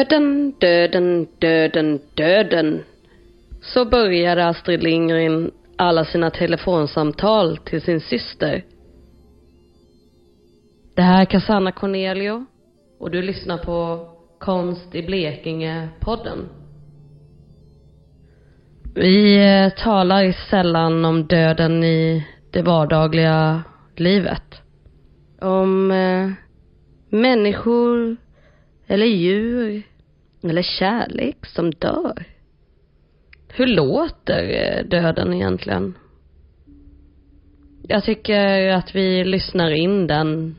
Döden, döden, döden, döden. Så började Astrid Lindgren alla sina telefonsamtal till sin syster. Det här är Cassandra Cornelio och du lyssnar på Konst i Blekinge-podden. Vi eh, talar sällan om döden i det vardagliga livet. Om eh, människor eller djur eller kärlek som dör. Hur låter eh, döden egentligen? Jag tycker att vi lyssnar in den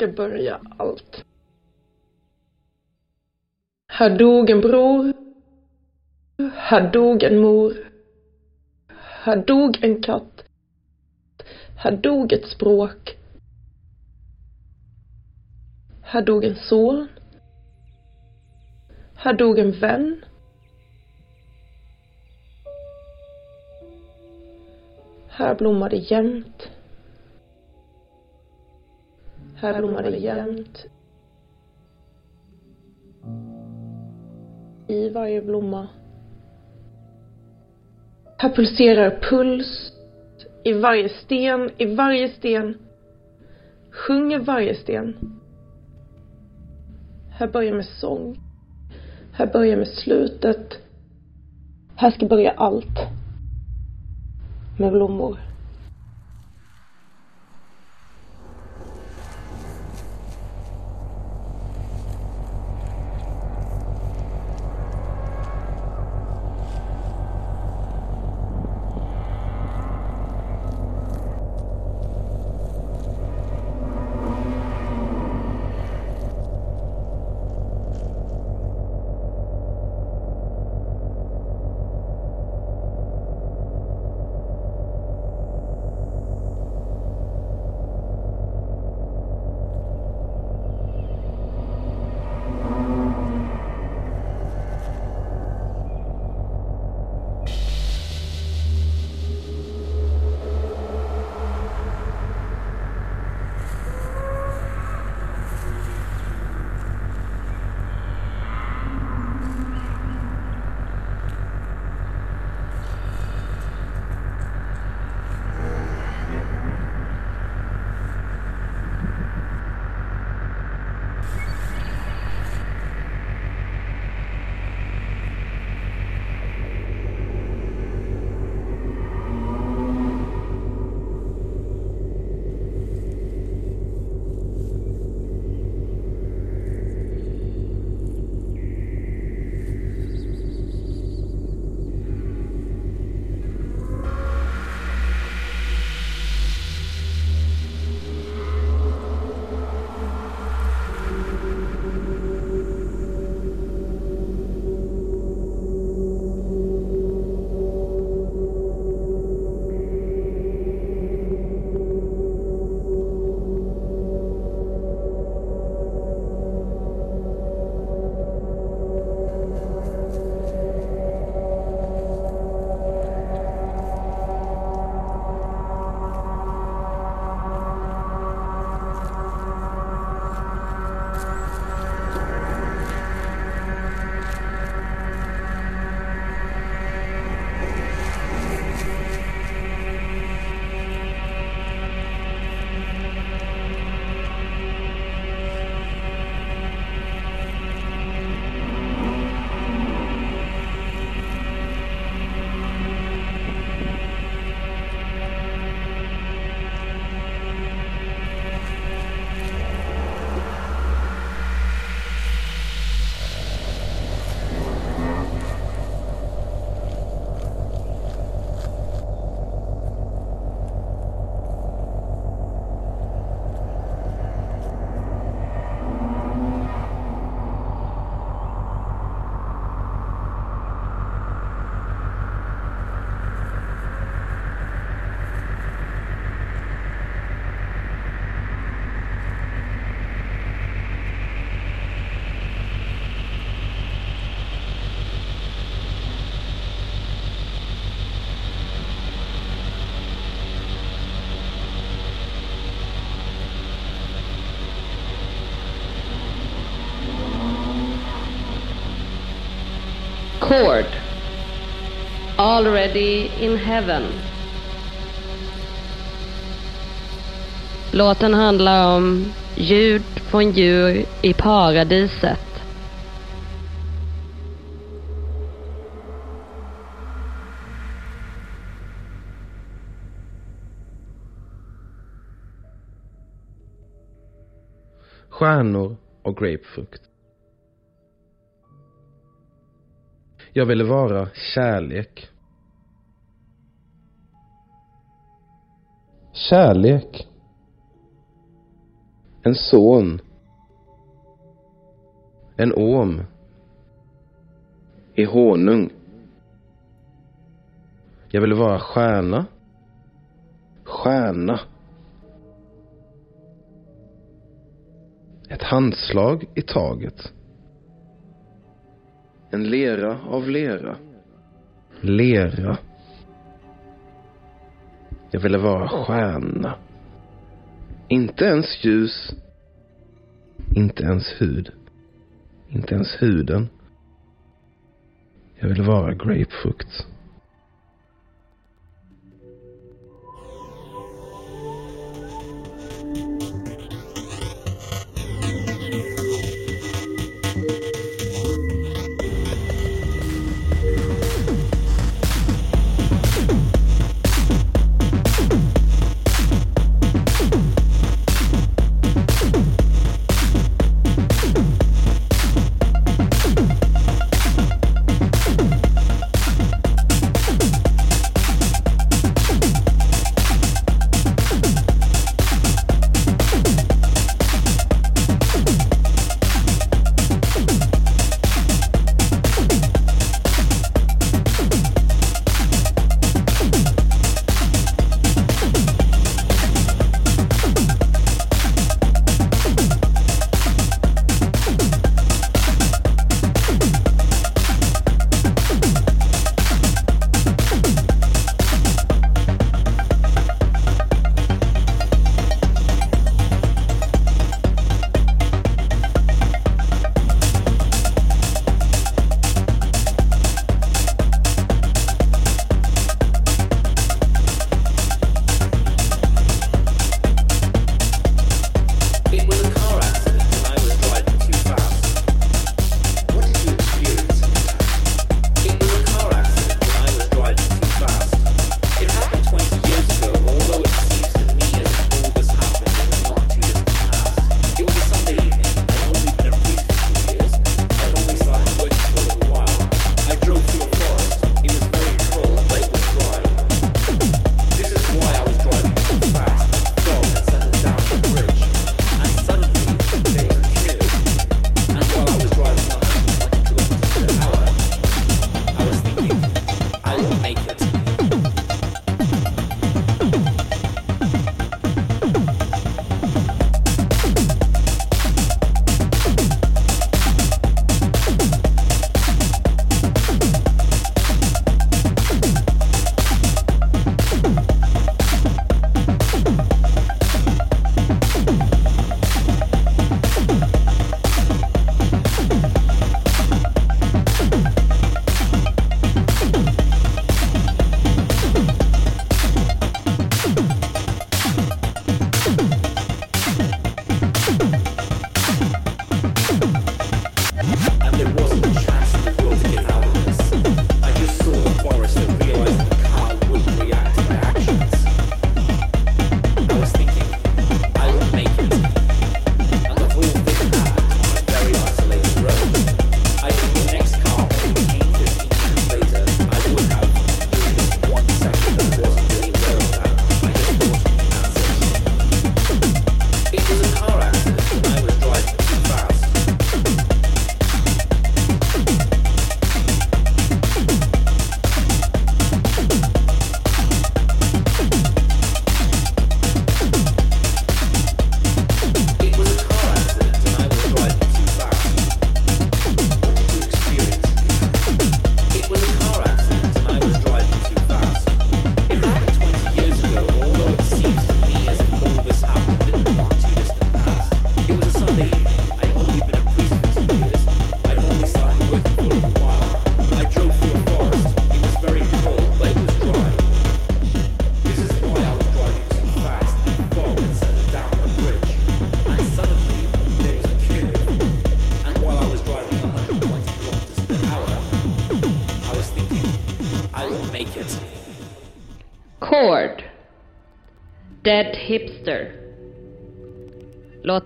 Det ska börja allt. Här dog en bror. Här dog en mor. Här dog en katt. Här dog ett språk. Här dog en son. Här dog en vän. Här blommade jämt. Här blommar det jämt. I varje blomma. Här pulserar puls. I varje sten, i varje sten. Sjunger varje sten. Här börjar med sång. Här börjar med slutet. Här ska börja allt. Med blommor. Chord. Already in heaven. Låten handlar om ljud från djur i paradiset. Stjärnor och grapefrukt. Jag ville vara kärlek. Kärlek. En son. En orm. I honung. Jag ville vara stjärna. Stjärna. Ett handslag i taget. En lera av lera. Lera. Jag ville vara stjärna. Inte ens ljus. Inte ens hud. Inte ens huden. Jag ville vara grapefrukt.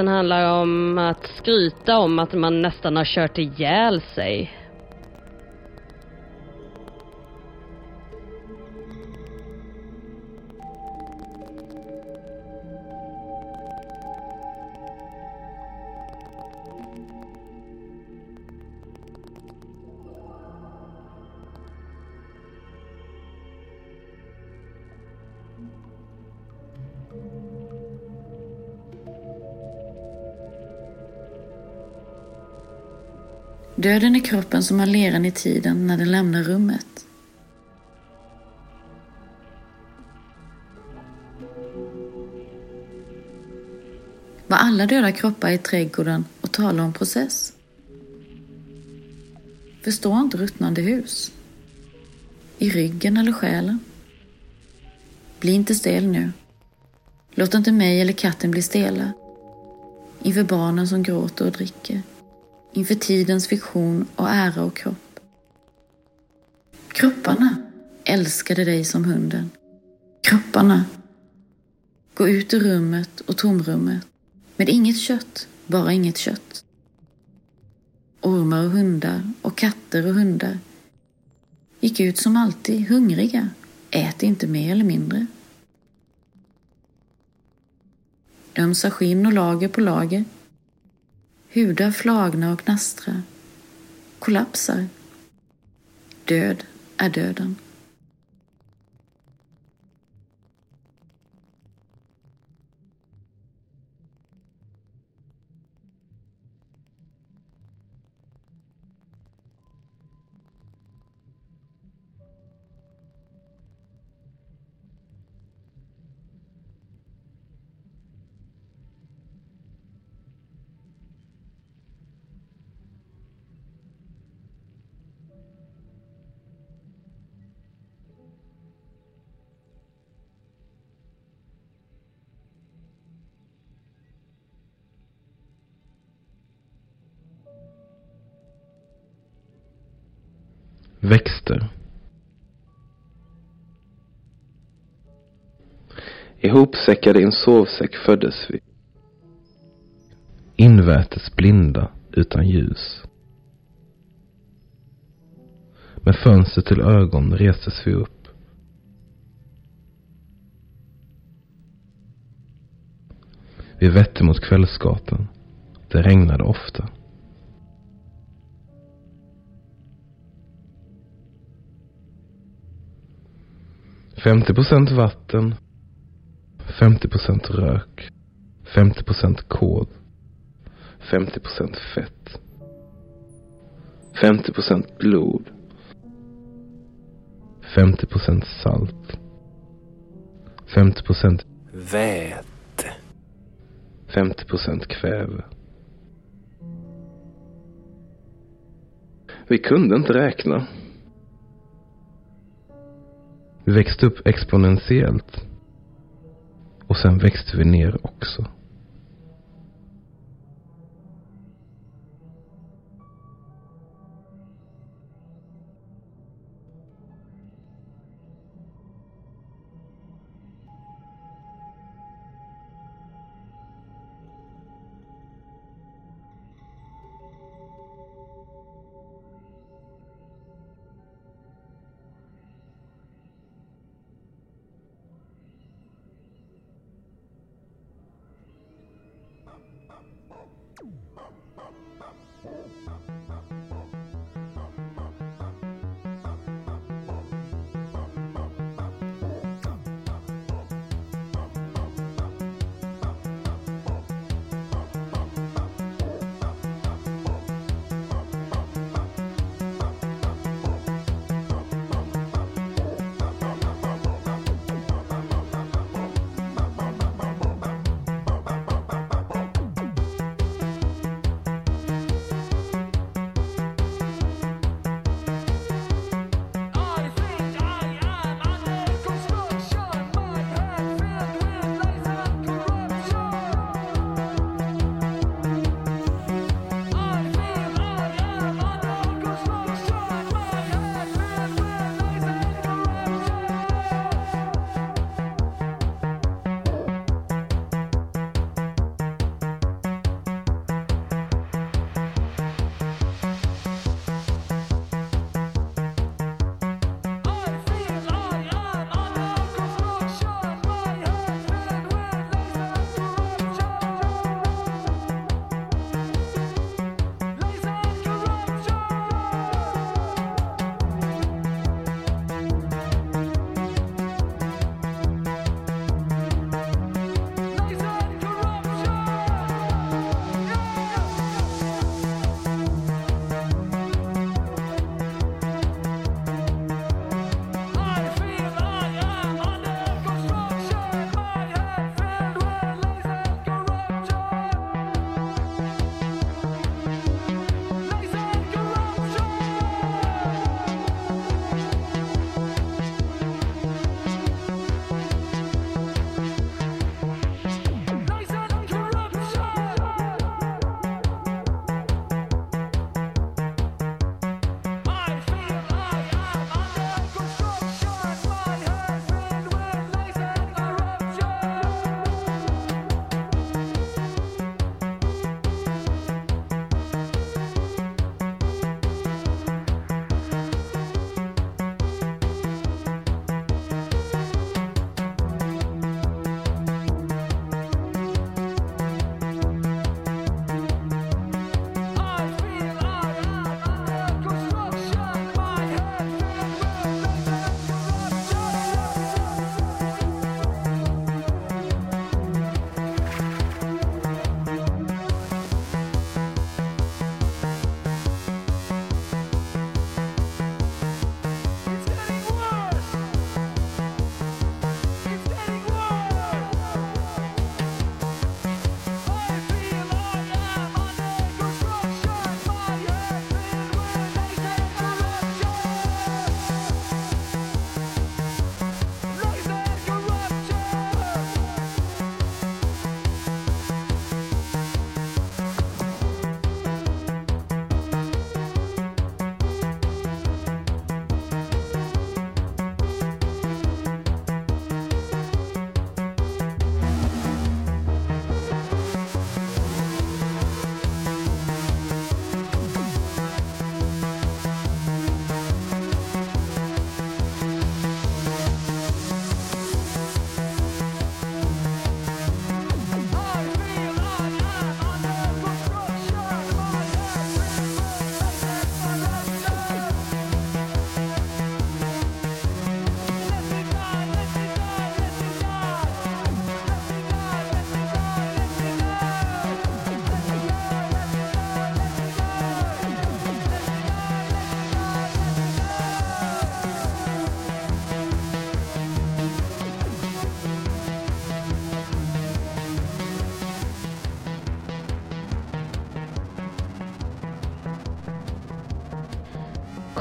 Låten handlar om att skryta om att man nästan har kört ihjäl sig. Döden är kroppen som har leran i tiden när den lämnar rummet. Var alla döda kroppar i trädgården och tala om process? Förstår inte ruttnande hus? I ryggen eller själen? Bli inte stel nu. Låt inte mig eller katten bli stela inför barnen som gråter och dricker inför tidens fiktion och ära och kropp. Kropparna älskade dig som hunden. Kropparna. Gå ut ur rummet och tomrummet med inget kött, bara inget kött. Ormar och hundar och katter och hundar gick ut som alltid hungriga. Ät inte mer eller mindre. Ömsa skinn och lager på lager Hudar flagna och knastra. Kollapsar. Död är döden. Växter. Ihopsäckade i en sovsäck föddes vi. Invätes blinda utan ljus. Med fönster till ögon restes vi upp. Vi vette mot Kvällsgatan. Det regnade ofta. 50 procent vatten, 50 procent rök, 50 procent kod, 50 procent fett, 50 procent blod, 50 procent salt, 50 procent väte, 50 procent kväve. Vi kunde inte räkna. Vi växte upp exponentiellt. Och sen växte vi ner också.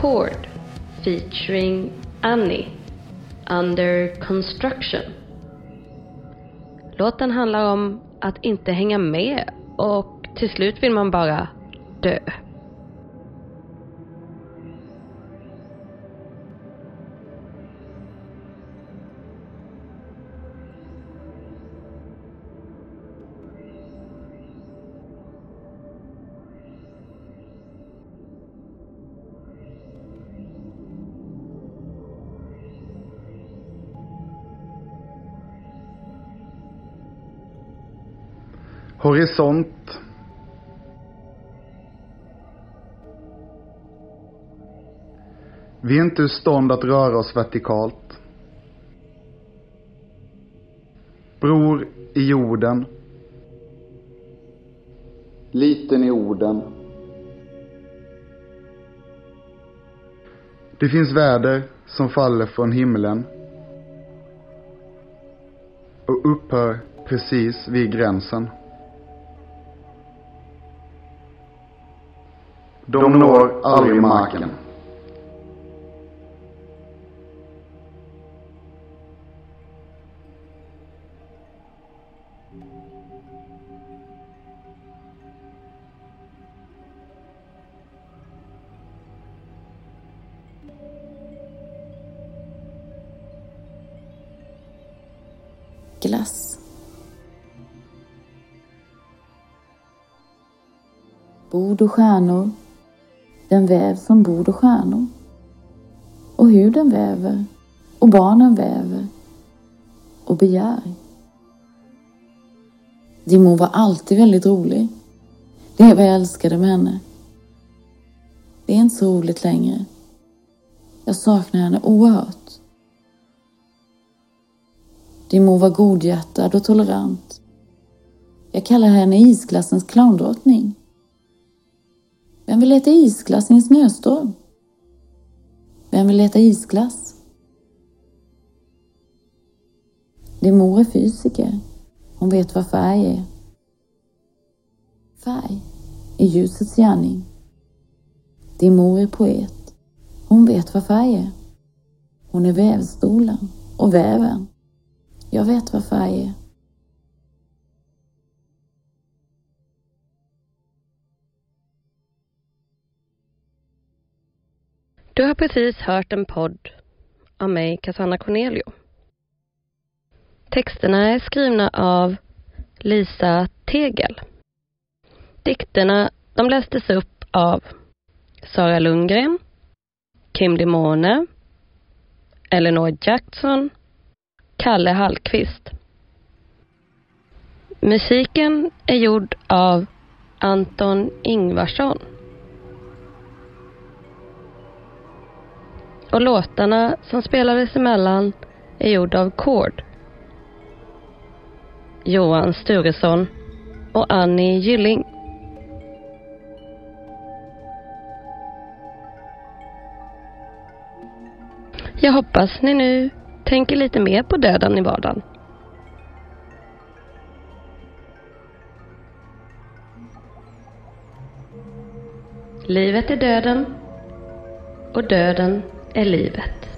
Chord featuring Annie, Under Construction. Låten handlar om att inte hänga med och till slut vill man bara dö. Horisont. Vi är inte ur stånd att röra oss vertikalt. Bror i jorden. Liten i orden. Det finns väder som faller från himlen och upphör precis vid gränsen. De når aldrig marken. Glass. Bord och stjärnor. Den väv som bord och stjärnor. Och hur den väver. Och barnen väver. Och begär. Din mor var alltid väldigt rolig. Det är vad jag älskade med henne. Det är inte så roligt längre. Jag saknar henne oerhört. Din mor var godhjärtad och tolerant. Jag kallar henne isglassens clowndrottning. Vem vill äta isglass i en snöstorm? Vem vill äta isglass? Din mor är fysiker. Hon vet vad färg är. Färg är ljusets gärning. Din mor är poet. Hon vet vad färg är. Hon är vävstolen och väven. Jag vet vad färg är. Du har precis hört en podd av mig, Cassandra Cornelio. Texterna är skrivna av Lisa Tegel. Dikterna de lästes upp av Sara Lundgren, Kim Limone, Eleanor Jackson, Kalle Hallqvist. Musiken är gjord av Anton Ingvarsson. Och låtarna som spelades emellan är gjorda av Kord. Johan Sturesson och Annie Gylling. Jag hoppas ni nu tänker lite mer på döden i vardagen. Livet är döden och döden är livet.